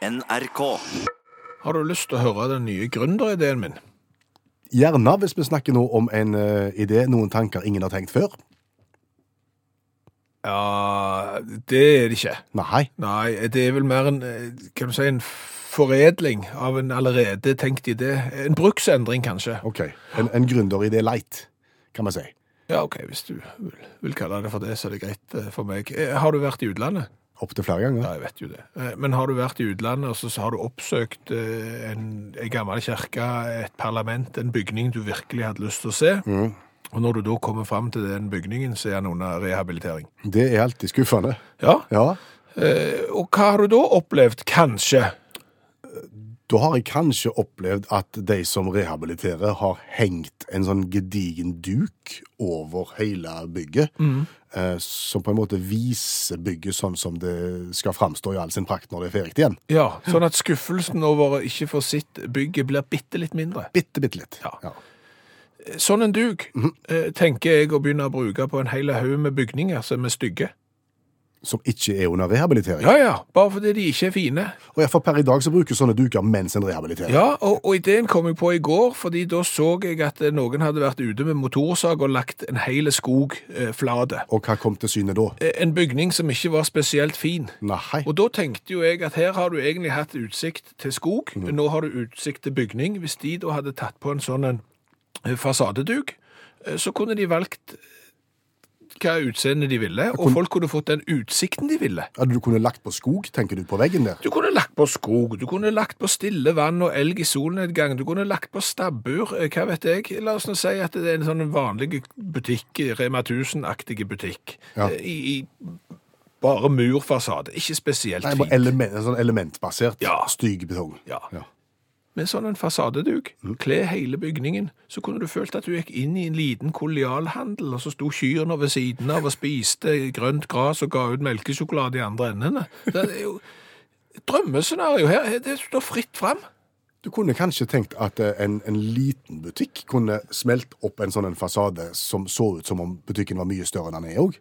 NRK. Har du lyst til å høre den nye gründerideen min? Gjerne hvis vi snakker nå om en uh, idé, noen tanker ingen har tenkt før. Ja, det er det ikke. Nei. Nei, det er vel mer en, eh, kan du si, en foredling av en allerede tenkt idé. En bruksendring, kanskje. OK. En, en gründeridé light, kan vi si. Ja, ok, hvis du vil, vil kalle det for det, så er det greit eh, for meg. Har du vært i utlandet? Opptil flere ganger. Ja, jeg vet jo det. Eh, Men har du vært i utlandet, og så har du oppsøkt eh, en, en gammel kirke, et parlament, en bygning du virkelig hadde lyst til å se, og når du da kommer fram til den bygningen, så er den under rehabilitering. Det er alltid skuffende. Ja, Ja. eh, og hva har du da opplevd, kanskje? Da har jeg kanskje opplevd at de som rehabiliterer, har hengt en sånn gedigen duk over hele bygget, eh, som på en måte viser bygget sånn som det skal framstå i all sin prakt når det er ferdig igjen. Ja, sånn at skuffelsen over å ikke få sitt bygget blir bitte litt mindre. Bitte, bitte litt. Ja. Sånn en duk eh, tenker jeg å begynne å bruke på en hel haug med bygninger som er stygge. Som ikke er under rehabilitering. Ja, ja, bare fordi de ikke er fine. Og i hvert fall per i dag så brukes sånne duker mens en rehabiliterer. Ja, og, og ideen kom jeg på i går, fordi da så jeg at eh, noen hadde vært ute med motorsag og lagt en hel skog eh, flate. Og hva kom til syne da? Eh, En bygning som ikke var spesielt fin. Nei. Og da tenkte jo jeg at her har du egentlig hatt utsikt til skog, nå har du utsikt til bygning. Hvis de da hadde tatt på en sånn en eh, fasadeduk, så kunne de valgt hva utseende de ville, og folk kunne fått den utsikten de ville. Hadde du kunne lagt på skog, tenker du, på veggen der? Du kunne lagt på skog, du kunne lagt på stille vann og elg i solnedgang, du kunne lagt på stabbur, eh, hva vet jeg. La oss nå si at det er en sånn vanlig butikk, Rema 1000-aktig butikk, Ja. eh, i, i bare murfasade, ikke spesielt Nei, fint. element, en sånn elementbasert, Ja. stygg betong. Ja. Ja. Med sånn en fasadeduk, kle hele bygningen, så kunne du følt at du gikk inn i en liten kolonialhandel, og så sto kyrne ved siden av og spiste grønt gras og ga ut melkesjokolade i andre endene. Det er jo drømmescenario her. Det står fritt fram. Du kunne kanskje tenkt at eh, en, en liten butikk kunne smelt opp en sånn en fasade som så ut som om butikken var mye større enn den er òg.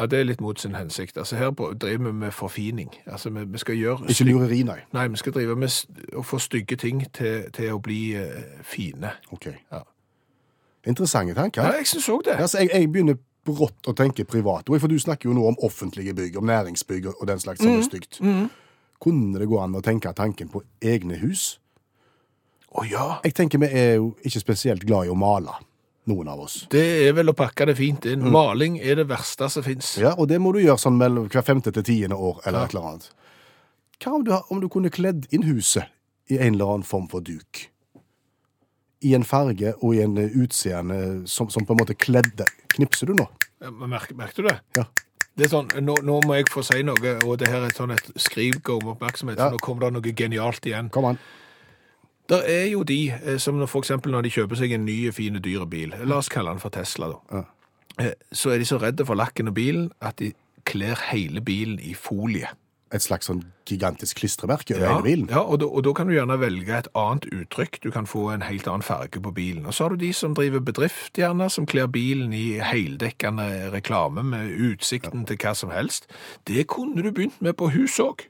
Ja, Det er litt mot sin hensikt. Altså Her driver vi med forfining. Altså Vi, vi skal gjøre Ikke lureri, nei. Nei, vi skal drive med å få stygge ting til, til å bli eh, fine. Ok. Ja. Interessante tanker. Ja, jeg syns òg det. Altså, jeg, jeg begynner brått å tenke privat, for du snakker jo nå om offentlige bygg, om næringsbygg og den slags som er stygt. Kunne det gå an å tenke tanken på egne hus? Å ja. Jeg tenker vi er jo ikke spesielt glad i å male, noen av oss. Det er vel å pakke det fint inn. Maling er det verste som fins. Ja, og det må du gjøre sånn mellom hver femte til tiende år, eller et eller annet. Hva om du, om du kunne kledd inn huset i en eller annen form for duk? I en farge og i en eh, utseende som, som på en måte kledde. Knipser du nå? Merker, merker du det? Ja. Det er sånn, nå, nå må jeg få si noe, og det her er sånn et skriv om oppmerksomhet, Ja. så nå kommer det noe genialt igjen. Kom an. Der er jo de eh, som eksempel når de kjøper seg en ny, fine, dyre bil, la oss kalle den for Tesla da, Ja. Eh, så er de så redde for lakken og bilen at de kler hele bilen i folie. Et slags sånn gigantisk klistremerke over Ja, hele bilen. ja og, da, og da kan du gjerne velge et annet uttrykk. Du kan få en helt annen farge på bilen. Og så har du de som driver bedrift, gjerne, som kler bilen i heldekkende reklame med utsikten til hva som helst. Det kunne du begynt med på hus òg.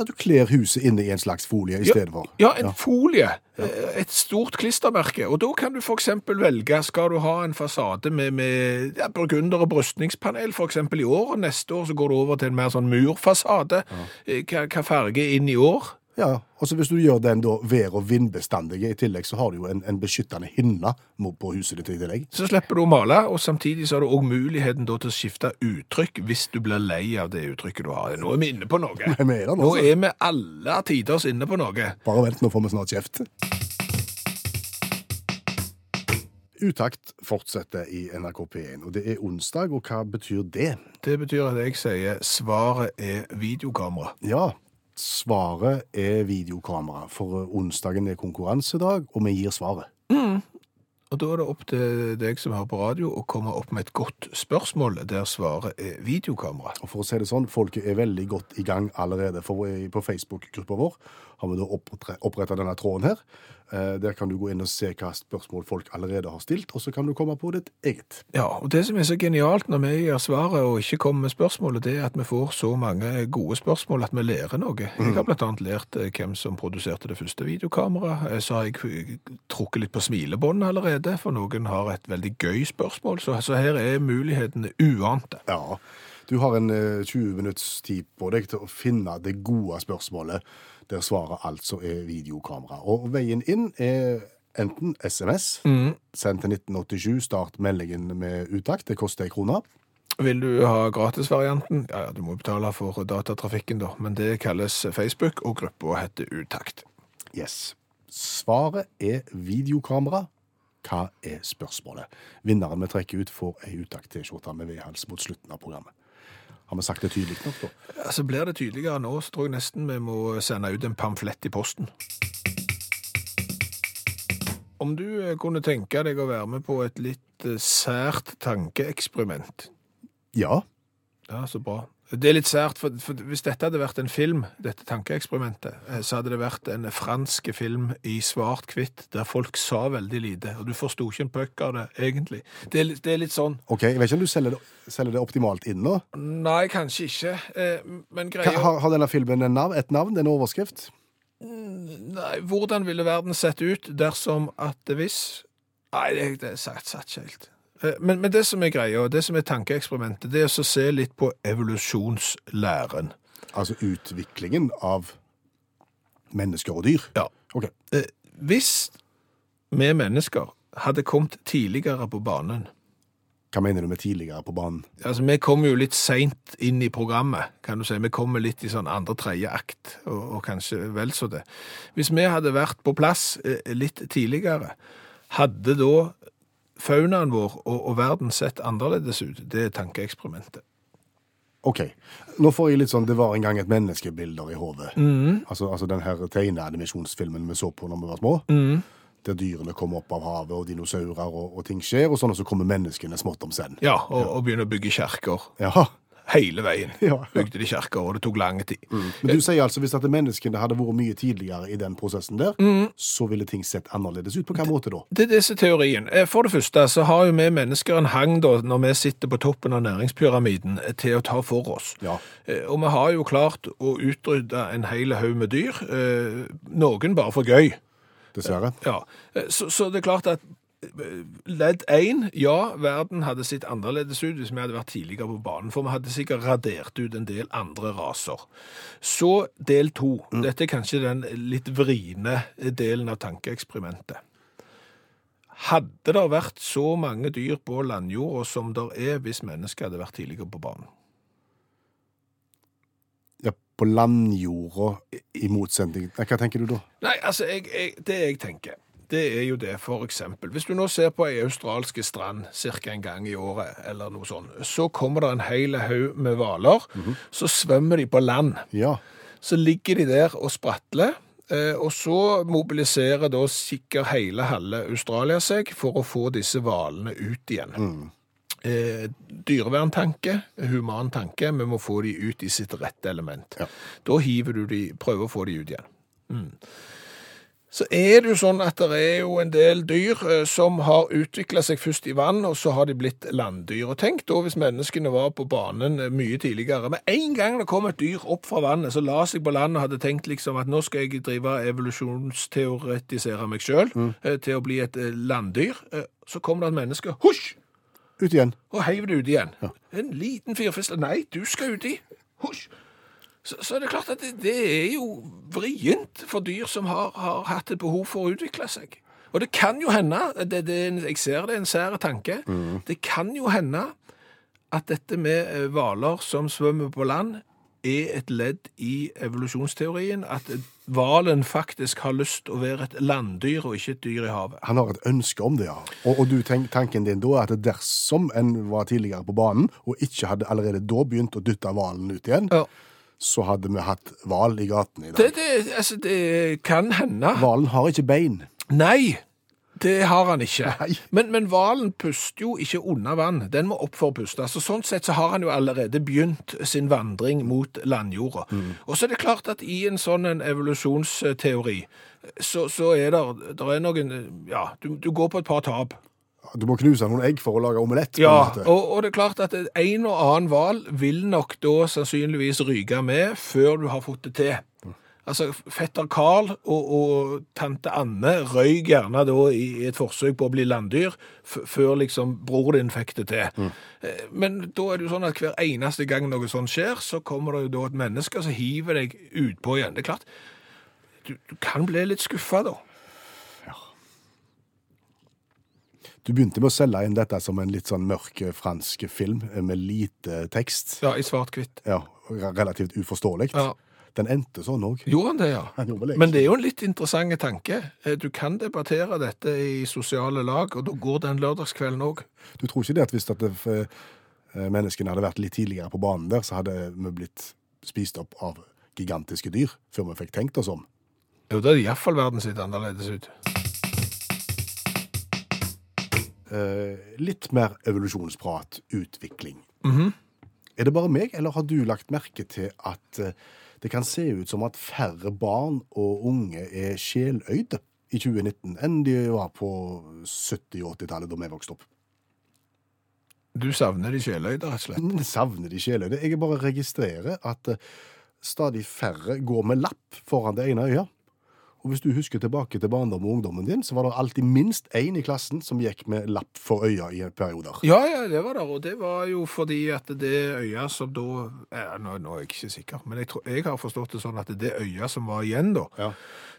At du kler huset inne i en slags folie i stedet for. Ja, en folie. Ja. Et stort klistremerke. Og da kan du for eksempel velge, skal du ha en fasade med, med ja, burgunder og brystningspanel eksempel i år, og neste år så går du over til en mer sånn murfasade. Ja. Hva, hva farge inn i år? Ja, altså hvis du gjør den da vær- og vindbestandige i tillegg, så har du jo en, en beskyttende hinne på huset ditt i tillegg. Så slipper du å male, og samtidig så har du òg muligheten da til å skifte uttrykk hvis du blir lei av det uttrykket du har. Nå er vi inne på noe. Vi er nå, Nå så. er vi alle tiders inne på noe. Bare vent, nå får vi snart kjeft. Utakt fortsetter i NRK P1, og det er onsdag, og hva betyr det? Det betyr at jeg sier svaret er videokamera. Ja, svaret er videokamera, for onsdagen er konkurransedag, og vi gir svaret. Og da er det opp til deg som hører på radio å komme opp med et godt spørsmål der svaret er videokamera. Og for å si det sånn, folket er veldig godt i gang allerede. For på Facebook-gruppa vår har vi da oppretta denne tråden her. Eh, Der kan du gå inn og se hva spørsmål folk allerede har stilt, og så kan du komme på ditt eget. Ja, og det som er så genialt når vi gir svaret og ikke kommer med spørsmålet, det er at vi får så mange gode spørsmål at vi lærer noe. Jeg har blant annet lært eh, hvem som produserte det første videokameraet. Eh, Så har jeg trukket litt på smilebåndet allerede, for noen har et veldig gøy spørsmål. Så, så her er mulighetene uante. Ja, du har en eh, 20 minutts tid på deg til å finne det gode spørsmålet, der svaret altså er videokamera. Og veien inn er enten SMS, send til 1987, start meldingen med uttakt, det koster ei krone. Vil du ha gratisvarianten? Ja, ja, du må betale for datatrafikken da, men det kalles Facebook, og gruppa heter Utakt. Yes. Svaret er videokamera. Hva er spørsmålet? Vinneren vi trekker ut, får ei utakt-T-skjorte med vedhals mot slutten av programmet. Har vi sagt det tydelig nok, da? Altså, blir det tydeligere nå, så tror jeg nesten vi må sende ut en pamflett i posten. Om du eh, kunne tenke deg å være med på et litt eh, sært tankeeksperiment. Ja. Ja, så bra. Det er litt sært, for, for hvis dette hadde vært en film, dette tankeeksperimentet, eh, så hadde det vært en fransk film i svart-hvitt, der folk sa veldig lite, og du forsto ikke en puck av det, egentlig. Det er, det er litt sånn OK, jeg vet ikke om du selger det, selger det optimalt inn nå. Nei, kanskje ikke, eh, men greia har, har denne filmen en navn, et navn, en overskrift? Nei, hvordan ville verden sett ut dersom at det hvis Nei, det, det satt, satt ikke helt. Eh, Men, men det som er greia, og det som er tankeeksperimentet, det er å se litt på evolusjonslæren. Altså utviklingen av mennesker og dyr. Ja. OK. Eh, Hvis vi mennesker hadde kommet tidligere på banen Hva mener du med tidligere på banen? Altså, Vi kommer jo litt seint inn i programmet, kan du si. Vi kommer litt i sånn andre-tredje akt, og, og kanskje vel så det. Hvis vi hadde vært på plass eh, litt tidligere, hadde da faunaen vår og, og verden sett annerledes ut? Det er tankeeksperimentet. OK. Nå får jeg litt sånn Det var en gang et menneskebilder i hodet. Altså, altså den her tegneanimasjonsfilmen vi så på når vi var små. Der dyrene kommer opp av havet, og dinosaurer og, og ting skjer, og sånn, og så kommer menneskene smått om senn. Ja, og, og begynner å bygge kjerker. Ja. Hele veien Ja. bygde de kjerker, og det tok lang tid. Men du sier altså hvis at menneskene hadde vært mye tidligere i den prosessen der, så ville ting sett annerledes ut. På hvilken måte da? Det er disse teorien. Eh, For det første så har jo vi mennesker en hang da, når vi sitter på toppen av næringspyramiden, eh, til å ta for oss. Ja. Eh, Og vi har jo klart å utrydde en hel haug med dyr, noen bare for gøy. Dessverre. Ja, så, så det er klart at ledd 1, ja, verden hadde sett annerledes ut hvis vi hadde vært tidligere på banen, for vi hadde sikkert radert ut en del andre raser. Så del 2, dette er kanskje den litt vriene delen av tankeeksperimentet. Hadde det vært så mange dyr på landjorda som det er hvis mennesker hadde vært tidligere på banen? Ja, på landjorda, i motsetning Hva tenker du da? Nei, altså, jeg, jeg, det jeg tenker, det er jo det, for eksempel. Hvis du nå ser på ei australske strand cirka en gang i året, eller noe sånt, så kommer det en hel haug med hvaler, så svømmer de på land. Ja. Så ligger de der og spratler, eh, og så mobiliserer da sikkert hele halve Australia seg for å få disse hvalene ut igjen. Eh, dyreverntanke, human tanke, vi må få de ut i sitt rette element. Ja. Da hiver du de, prøver å få de ut igjen. Mm. Så er det jo sånn at det er jo en del dyr eh, som har utviklet seg først i vann, og så har de blitt landdyr. Og tenk da hvis menneskene var på banen eh, mye tidligere. Med en gang det kom et dyr opp fra vannet, så la seg på land og hadde tenkt liksom at nå skal jeg drive evolusjonsteoretisere meg selv mm. til å bli et eh, landdyr. Eh, Så kom det et menneske, husj! Ut igjen. og heiv det ut igjen. En liten firfisle. Nei, du skal uti. Husj. Så, så er det klart at det, det er jo vrient for dyr som har, har hatt et behov for å utvikle seg. Og det kan jo hende, det, det, jeg ser det er en sær tanke, det kan jo hende at dette med eh, hvaler som svømmer på land er et ledd i evolusjonsteorien, at hvalen faktisk har lyst til å være et landdyr og ikke et dyr i havet. Han har et ønske om det, ja. Og, og du tenk, tanken din da er at dersom en var tidligere på banen, og ikke hadde allerede da begynt å dytte hvalen ut igjen, Ja. Så hadde vi hatt hval i gaten i dag. det, altså, det kan hende. Hvalen har ikke bein. Nei, Det har han ikke. Nei. Men, hvalen puster jo ikke under vann. Den må opp for å puste. Så sånn sett så har han jo allerede begynt sin vandring mot landjorda. Og så er det klart at i en sånn en evolusjonsteori, så, så er det det er noen Ja, du, du går på et par tap. Du må knuse noen egg for å lage omelett. Ja, og, og det er klart at en og annen hval vil nok da sannsynligvis ryke med før du har fått det til. Altså, fetter Karl og, og tante Anne røy gjerne da i et forsøk på å bli landdyr, før liksom bror din fikk det til. Mm. Men da er det jo sånn at hver eneste gang noe sånt skjer, så kommer det jo da et menneske som hiver deg utpå igjen. Det er klart, du, du kan bli litt skuffa da. Du begynte med å selge inn dette som en litt sånn mørk eh, fransk film eh, med lite tekst. Ja, i svart-hvitt. Ja, relativt uforståelig. Ja. Den endte sånn òg. Gjorde han det, ja? Han Men det er jo en litt interessant tanke. Eh, Du kan debattere dette i sosiale lag, og da går den lørdagskvelden òg. Du tror ikke det at hvis at det, menneskene hadde vært litt tidligere på banen der, så hadde vi blitt spist opp av gigantiske dyr før vi fikk tenkt oss om? Jo, da er iallfall verden sitt annerledes ut. Eh, litt mer evolusjonsprat, utvikling. Er det bare meg, eller har du lagt merke til at eh, det kan se ut som at færre barn og unge er sjeløyde i 2019 enn de var på 70- og 80-tallet da vi vokste opp? Du savner de sjeløyde, rett og slett. Jeg savner de sjeløyde. Jeg bare registrerer at eh, stadig færre går med lapp foran det ene øyet. Og hvis du husker tilbake til barndommen og ungdommen din, så var det alltid minst én i klassen som gikk med lapp for øya i perioder. Ja, ja, det var det. og det var jo fordi at det øya som da ja, nå, nå er jeg ikke sikker, men jeg, tror, jeg har forstått det sånn at det øya som var igjen da, Ja.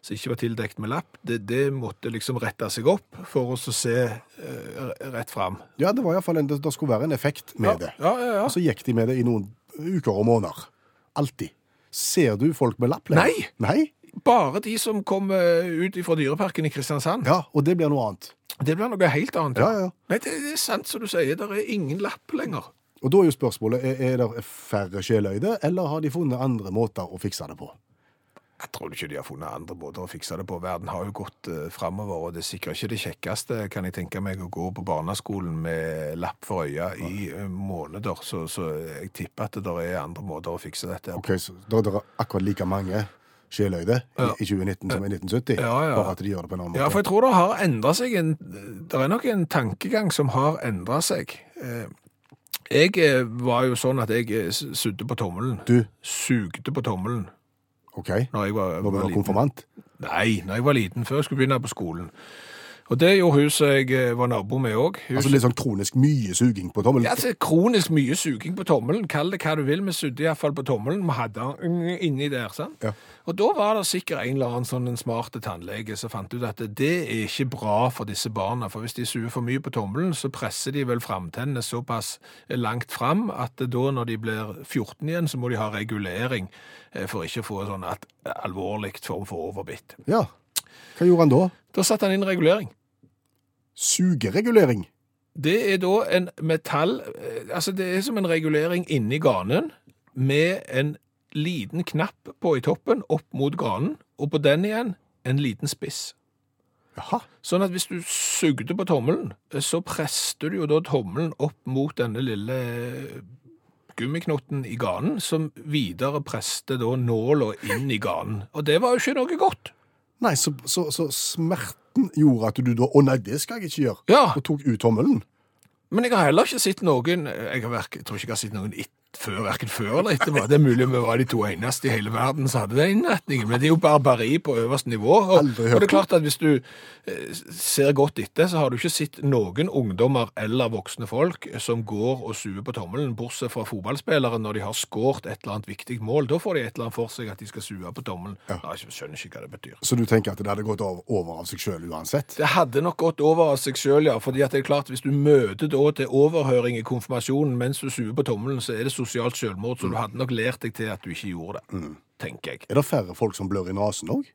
som ikke var tildekt med lapp, det, det måtte liksom rette seg opp for oss å se uh, rett fram. Ja, det var i hvert fall en, det, det skulle være en effekt med det. Ja, ja, ja. Og så gikk de med det i noen uker og måneder. Alltid. Ser du folk med lapp lenger? Nei. Nei? Bare de som kom eh, ut fra dyreparken i Kristiansand. Ja, og det blir noe annet. Det blir noe helt annet. Ja, ja. Nei, det, det er sant som du sier, det er ingen lapp lenger. Og da er jo spørsmålet, er, er det færre sjeløyde, eller har de funnet andre måter å fikse det på? Jeg tror ikke de har funnet andre måter å fikse det på. Verden har jo gått uh, framover, og det er sikkert ikke det kjekkeste, kan jeg tenke meg, å gå på barneskolen med lapp for øya i uh, måneder. Så, så jeg tipper at det er andre måter å fikse dette på. Ok, så da er det akkurat like mange sjeløyde i, i 2019 som i 1970, Ja, ja. bare at de gjør det på en annen måte. Ja, for jeg tror det har endret seg en, Det er nok en tankegang som har endret seg. Eh, Jeg eh, var jo sånn at jeg eh, sudde på tommelen. Du, Sugde på tommelen ok, når jeg var, når du var var konfirmant? Nei, når jeg var liten, før jeg skulle begynne på skolen. Og det gjorde hun som jeg eh, var nabo med òg. Altså litt sånn kronisk mye suging på tommelen? Ja, altså, kronisk mye suging på tommelen. Kall det hva du vil. Vi sudde iallfall på tommelen. Vi hadde den inni der. sant? Ja. Og da var det sikkert en eller annen sånn en smarte tannlege som fant ut at det er ikke bra for disse barna. For hvis de suger for mye på tommelen, så presser de vel framtennene såpass langt fram at da når de blir 14 igjen, så må de ha regulering eh, for ikke å få sånn alvorlig form for overbitt. Ja. Hva gjorde han da? Da satte han inn regulering. Sugeregulering. Det er da en metall eh, Altså, det er som en regulering inni ganen med en liten knapp på i toppen opp mot ganen, og på den igjen en liten spiss. Jaha. Sånn at hvis du sugde på tommelen, eh, så preste du jo da tommelen opp mot denne lille gummiknotten i ganen, som videre preste da nåla inn i ganen. Og det var jo ikke noe godt. Nei, så, så, så smerten gjorde at du da Å nei, det skal jeg ikke gjøre. Ja. Og tok ut tommelen. Men jeg har heller ikke sett noen Jeg, har verk, jeg tror ikke jeg har sett noen et, før, hverken før eller etterpå. Det er mulig vi var de to eneste i hele verden som hadde den innretningen, men det er jo barbari på øverste nivå. Og, og det er klart at hvis du eh, ser godt etter, så har du ikke sett noen ungdommer eller voksne folk som går og suger på tommelen, bortsett fra fotballspillere når de har skåret et eller annet viktig mål. Da får de et eller annet for seg at de skal suge på tommelen. Ja. Nei, Jeg skjønner ikke hva det betyr. Så du tenker at det hadde gått over, av seg sjøl uansett? Det hadde nok gått over av seg sjøl, ja. fordi at det er klart, hvis du møter da til overhøring i konfirmasjonen mens du suger på tommelen, så er det sosialt selvmord, så du hadde nok lært deg til at du ikke gjorde det, tenker jeg. Er det færre folk som blør i nesen òg?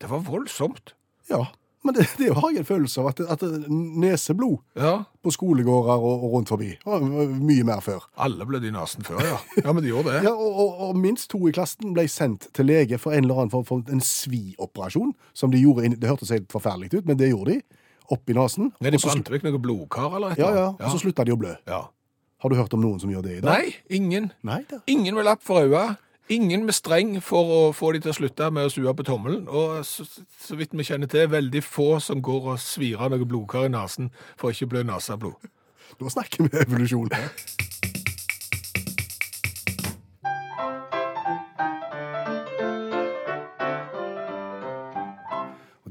Det var voldsomt. Ja. Men det, det har jeg en følelse av at, at neseblod Ja, på skolegårder og, og rundt forbi var mye mer før. alle blødde i nesen før, ja. Ja, men de gjorde det. Ja, og, og, og minst to i klassen ble sendt til lege for en eller annen form for en svioperasjon, som de gjorde inn, Det hørtes helt forferdelig ut, men det gjorde de. opp i nesen. Nei, de og så slu- brant vekk noe blodkar eller et ja, eller ja, annet. og så slutta de å blø. ja. Har du hørt om noen som gjør det i dag? Nei, ingen. Nei da. Ingen med lapp for øya. Ingen med streng for å få de til å slutte med å sue på tommelen. Og så, så vidt vi kjenner til, veldig få som går og svir av noe blodkar i nesen for å ikke blø neseblod. Nå snakker vi evolusjon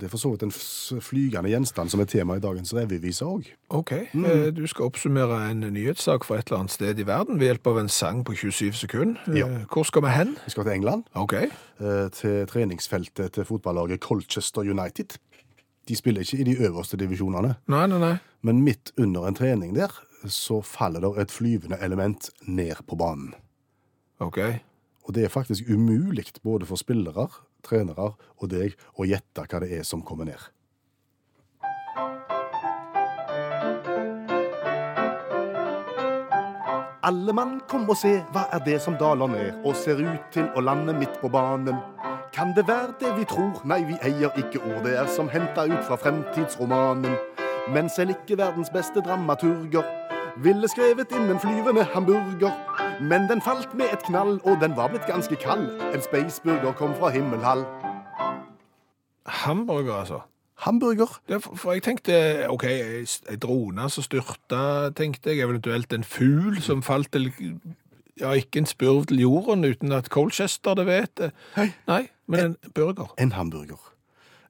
er for så vidt en flygende gjenstand som er tema i dagens revyvise òg. OK. Mm. Du skal oppsummere en nyhetssak fra et eller annet sted i verden ved hjelp av en sang på 27 sekunder. Eh, Ja. Hvor skal vi hen? Vi skal til England, OK. eh, til treningsfeltet til fotballaget Colchester United. De spiller ikke i de øverste divisjonene, Nei, nei, nei. men midt under en trening der så faller det et flyvende element ned på banen. OK. Og det er faktisk umulig både for spillere, trenere og deg å gjette hva det er som kommer ned. Alle mann, kom og se, hva er det som daler ned og ser ut til å lande midt på banen? Kan det være det vi tror? Nei, vi eier ikke ord, det er som henta ut fra fremtidsromanen. Men selv ikke verdens beste dramaturger ville skrevet inn en flyvende hamburger. Men den falt med et knall, og den var blitt ganske kald. En spaceburger kom fra himmelhall. Hamburger, altså. Hamburger? Er for, for jeg tenkte OK, ei drone som styrta, tenkte jeg. Eventuelt en fugl som falt til Ja, ikke en spurv til jorden uten at Colchester det vet. Hei. Nei, men en burger. En hamburger.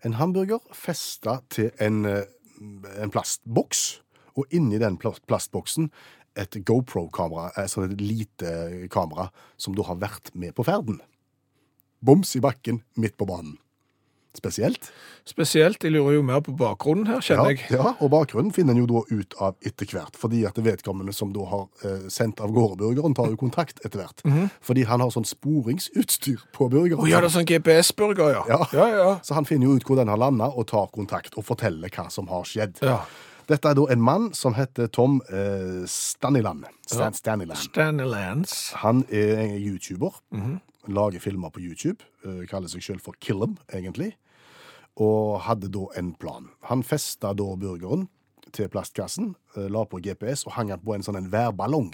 En hamburger festa til en, eh, en plastboks, og inni den plastboksen et GoPro-kamera, altså et lite kamera, som da har vært med på ferden. Boms i bakken, midt på banen. Spesielt. Spesielt, jeg lurer jo mer på bakgrunnen her, Ja, kjenner jeg. ja, og bakgrunnen finner en jo da ut av etter hvert, fordi at vedkommende som da har eh, sendt av gårde burgeren, tar jo kontakt etter hvert. Fordi han har sånn sporingsutstyr på burgeren. Å ja, det er sånn GPS-burger, ja. Ja. ja, ja. Så han finner jo ut hvor den har landa, og tar kontakt og forteller hva som har skjedd. ja. Dette er da en mann som heter Tom eh, Staniland. Stan Staniland. Stanley Han er en YouTuber. Lager filmer på YouTube. eh, kaller seg selv for Killem, egentlig. Og hadde da en plan. Han festa da burgeren til plastkassen, eh, la på GPS og hang den på en sånn en værballong.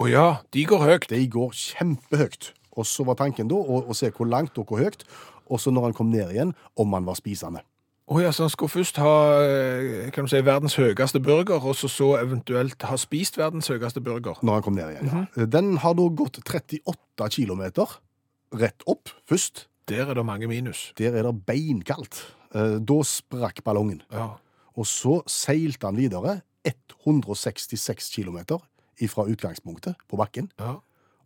Å ja, de går høyt. De går kjempehøyt. Og så var tanken da å, å se hvor langt og hvor høyt, og så når han kom ned igjen, om han var spisende. Å ja, så han skulle først ha eh, kan du si, verdens høyeste burger, og så, så eventuelt ha spist verdens høyeste burger. når han kom ned igjen. ja. Den har da gått 38 kilometer rett opp først. Der er det mange minus. Der er det beinkaldt. Eh, Da sprakk ballongen. Ja. Og så seilte han videre 166 kilometer fra utgangspunktet på bakken, ja.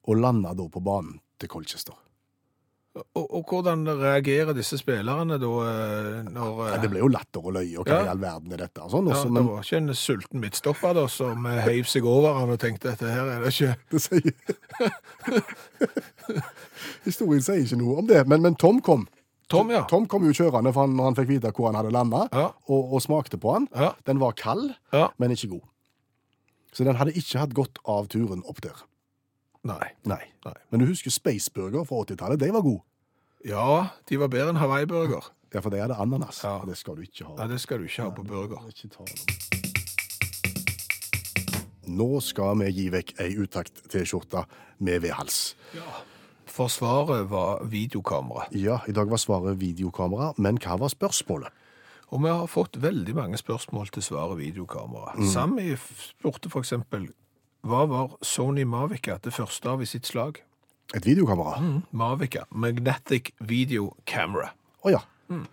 og landa da på banen til Colchester. Og, og hvordan reagerer disse spillerne da eh, når eh, Ja, det ble jo latter og løye, og hva Ja. i all verden er dette? Sånn, ja, også, Det var ikke en sulten midtstopper da, som eh, heiv seg over han og tenkte dette her er det ikke det sier Historien sier ikke noe om det, men, men Tom kom. Tom, ja. Tom kom jo kjørende for han, når han fikk vite hvor han hadde landa, Ja. og, og smakte på han. Ja. Den var kald, Ja. men ikke god. Så den hadde ikke hatt godt av turen opp der. Nei. Nei. Nei. Men du husker Spaceburger fra 80-tallet? De var gode. Ja, de var bedre enn Hawaii-burger. Ja, for det er det ananas. Ja. Det skal du ikke ha. Nei, det skal du ikke ha på burger. Ikke ta det. Nå skal vi gi vekk ei utakt-T-skjorte med vedhals. Forsvaret var videokamera. Ja, i dag var svaret videokamera, men hva var spørsmålet? Og vi har fått veldig mange spørsmål til svaret videokamera. Sami spurte for eksempel, hva var Sony Mavica det første av i sitt slag? Et videokamera? Mm, Mavica, Magnetic Video Camera. ja. Mm.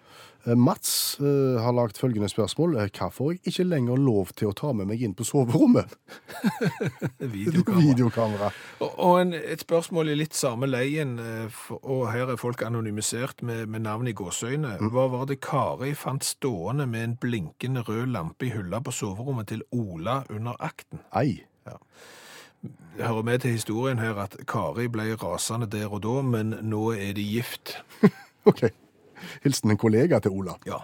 Mats uh, har lagt følgende spørsmål. Eh, Hva får jeg ikke lenger lov til å ta med meg inn på soverommet? Videokamera. Videokamera. Og, og en, et spørsmål i litt samme leien, og her er folk anonymisert med, med navn i gåsøyne. Hva var det Kari fant stående med en blinkende rød lampe i hylla på soverommet til Ola under akten? Ei. Det hører med til historien her at Kari ble rasende der og da, men nå er de gift. Ok. Hilsen en kollega til Ola. Ja.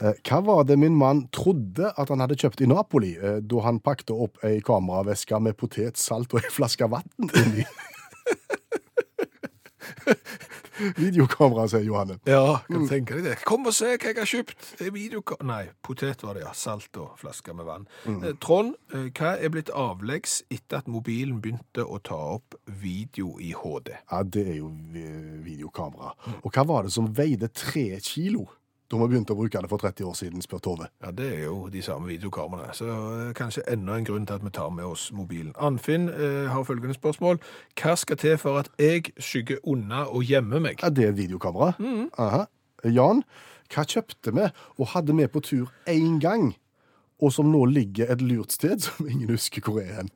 Eh, Hva var det min mann trodde at han hadde kjøpt i Napoli, eh, da han pakte opp ei kameraveske med potet, salt og ei flaske vann inni? Videokamera, sier Johanne. Ja, kan du tenke deg det. Kom og se hva jeg har kjøpt! Det er videoka... Nei, potet var det, ja. Salt og flaske med vann. Eh, Trond, eh, hva er blitt avleggs etter at mobilen begynte å ta opp video i HD? Ja, det er jo vi- videokamera. Og hva var det som veide tre kilo da vi begynte å bruke det for 30 år siden, spør Tove? Ja, det er jo de samme videokameraene, så eh, kanskje enda en grunn til at vi tar med oss mobilen. Anfinn eh, har følgende spørsmål. Hva skal til for at jeg skygger unna og gjemmer meg? Ja, det er videokamera. Aha. Jan, hva kjøpte vi og hadde med på tur én gang, og som nå ligger et lurt sted som ingen husker hvor er hen?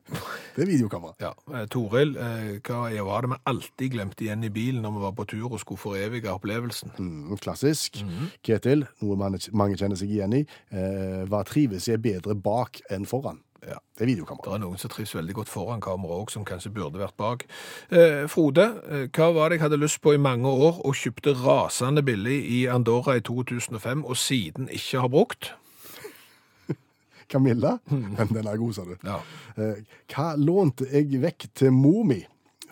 Det er videokamera. Ja, eh, Toril, eh, hva var det vi alltid glemte igjen i bilen når vi var på tur og skulle forevige opplevelsen? Mm, klassisk. Ketil, noe mange, kjenner seg igjen i. Eh, hva trives jeg bedre bak enn foran? Ja. Det er videokamera. Det er noen som trives veldig godt foran kamera òg, som kanskje burde vært bak. Eh, Frode, hva var det jeg hadde lyst på i mange år og kjøpte rasende billig i Andorra i 2005 og siden ikke har brukt? Camilla, men den er god, sa du. Ja. Eh, hva lånte jeg vekk til mor mi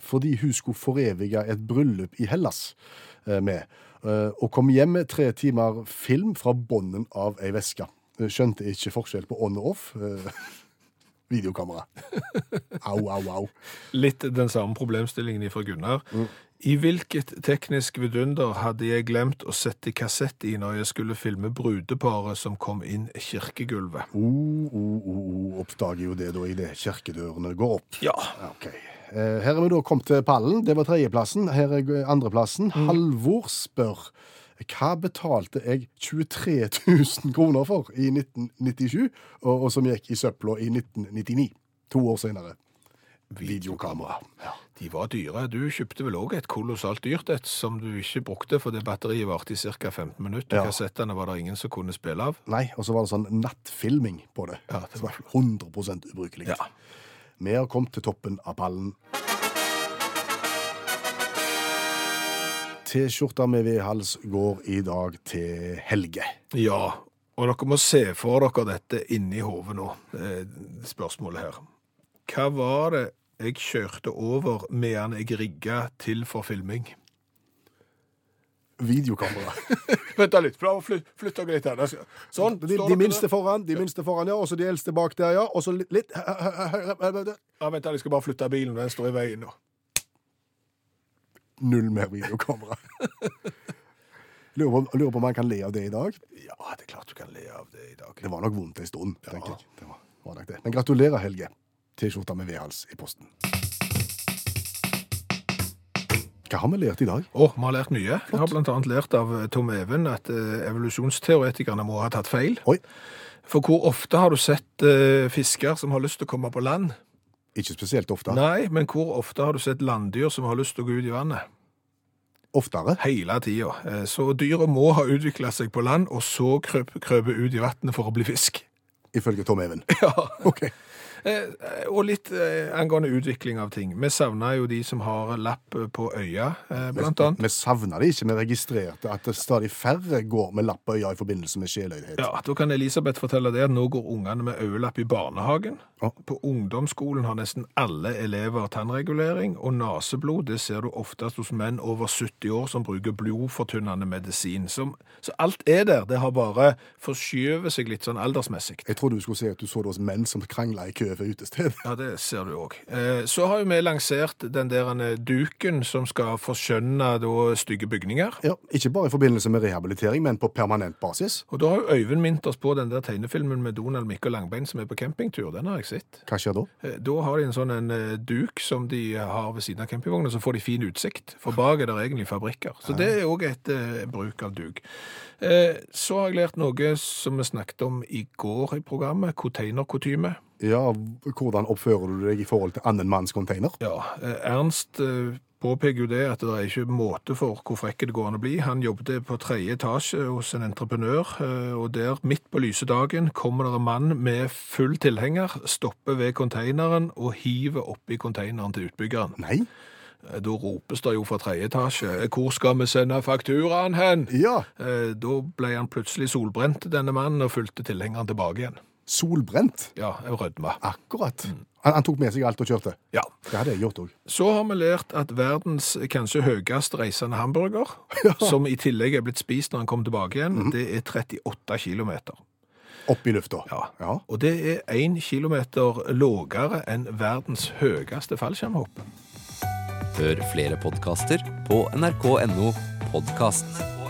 fordi hun skulle forevige et bryllup i Hellas eh, med, eh, og kom hjem med tre timer film fra bunnen av ei veske. Skjønte ikke forskjell på on og off. Videokamera. Au, au, au. Litt den samme problemstillingen fra Gunnar. I hvilket teknisk vidunder hadde jeg glemt å sette kassett i når jeg skulle filme brudeparet som kom inn kirkegulvet? Oh, oh, oh. Oppdager jo det da i det kirkedørene går opp. Ja. Ok. Eh, Her er vi da kommet til pallen. Det var tredjeplassen. Her er andreplassen. Halvor spør hva betalte jeg 23 000 kroner for i 1997, og, og som gikk i søpla i 1999? To år senere. Videokamera. Ja. De var dyre. Du kjøpte vel òg et kolossalt dyrt et som du ikke brukte, for det batteriet varte i ca. 15 minutter. Ja. Kassettene var det ingen som kunne spille av. Nei, og så var det sånn nattfilming på det. Ja, det var 100% ubrukelig. Ja. Vi har kommet til toppen av pallen. T-skjorta med vedhals går i dag til Helge. Ja, og dere må se for dere dette inni hodet nå, eh, spørsmålet her. Hva var det jeg kjørte over medan jeg rigga til for filming? Videokamera. Vent litt, flytte, flytte dere litt her. Sånn. De, de minste foran, de minste foran, ja. Og så de eldste bak der, ja. Og så litt, litt. Ja, vent, jeg skal bare flytte bilen, den står i veien nå. Null mer videokamera. Lurer på, lurer på om han kan le av det i dag. Ja, det er klart du kan le av det i dag. Det var nok vondt en stund, tenker jeg. Det var, var nok det. Men gratulerer, Helge. T-skjorta med vedhals i posten. Hva har vi lært i dag? Å, vi har lært mye. Jeg har annet lært av eh, Tom Even at eh, evolusjonsteoretikerne må ha tatt feil. Oi, For hvor ofte har du sett uh, fisker som har lyst til å komme på land? ikke spesielt ofte. Nei, men hvor ofte har du sett landdyr som har lyst til å gå ut i vannet? Oftere. Hele tida. Så dyra må ha utvikla seg på land, og så krøp, krøpe ut i vannet for å bli fisk. Ifølge Tom Even. Ja. Ok. Eh, Og litt eh, angående utvikling av ting. Vi savna jo de som har lapp på øya, eh, blant annet. Vi savna det ikke, vi registrerte at det stadig færre går med lapp på øya i forbindelse med sjeløydhet. Ja, Da kan Elisabeth fortelle det at nå går ungene med øyelapp i barnehagen. Ja. På ungdomsskolen har nesten alle elever tannregulering, og naseblod det ser du oftest hos menn over 70 år som bruker blodfortynnende medisin. Som, så alt er der, det har bare forskjøvet seg litt sånn aldersmessig. Jeg trodde du skulle si at du så det hos menn som krangla i kø for utested. Ja, det ser du òg. Eh, så har jo vi lansert den der eh, duken som skal forskjønne da stygge bygninger. Ja, Ikke bare i forbindelse med rehabilitering, men på permanent basis. Og da har jo Øyvind minnet oss på den der tegnefilmen med Donald Mikkel Langbein som er på campingtur. Den har jeg sett. Hva skjer da? Eh, Da har de en sånn en duk som de har ved siden av campingvogna, så får de fin utsikt. For bak er det egentlig fabrikker. Så det er òg et eh, bruk av duk. Eh, så har jeg lært noe som vi snakket om i går i programmet, containerkutyme. Ja, Hvordan oppfører du deg i forhold til annen manns container? Ja, eh, Ernst eh, påpeker jo det at det er ikke måte for hvor frekke det går an å bli. Han jobbet på tredje etasje hos en entreprenør, eh, og der midt på lyse dagen kommer det en mann med full tilhenger, stopper ved konteineren og hiver oppi konteineren til utbyggeren. Nei? Da ropes det jo fra tredje etasje, hvor skal vi sende fakturaen hen? Ja. Da ble han plutselig solbrent, denne mannen, og fulgte tilhengeren tilbake igjen. Solbrent. Ja, jeg rødma. Akkurat. Han, han tok med seg alt og kjørte. Ja. Det hadde jeg gjort òg. Så har vi lært at verdens kanskje høyest reisende hamburger, som i tillegg er blitt spist når han kom tilbake igjen, det er 38 kilometer. Opp i lufta. Ja. ja. Og det er 1 kilometer lågere enn verdens høyeste fallskjermhopp. Hør flere podkaster på nrk.no podkast.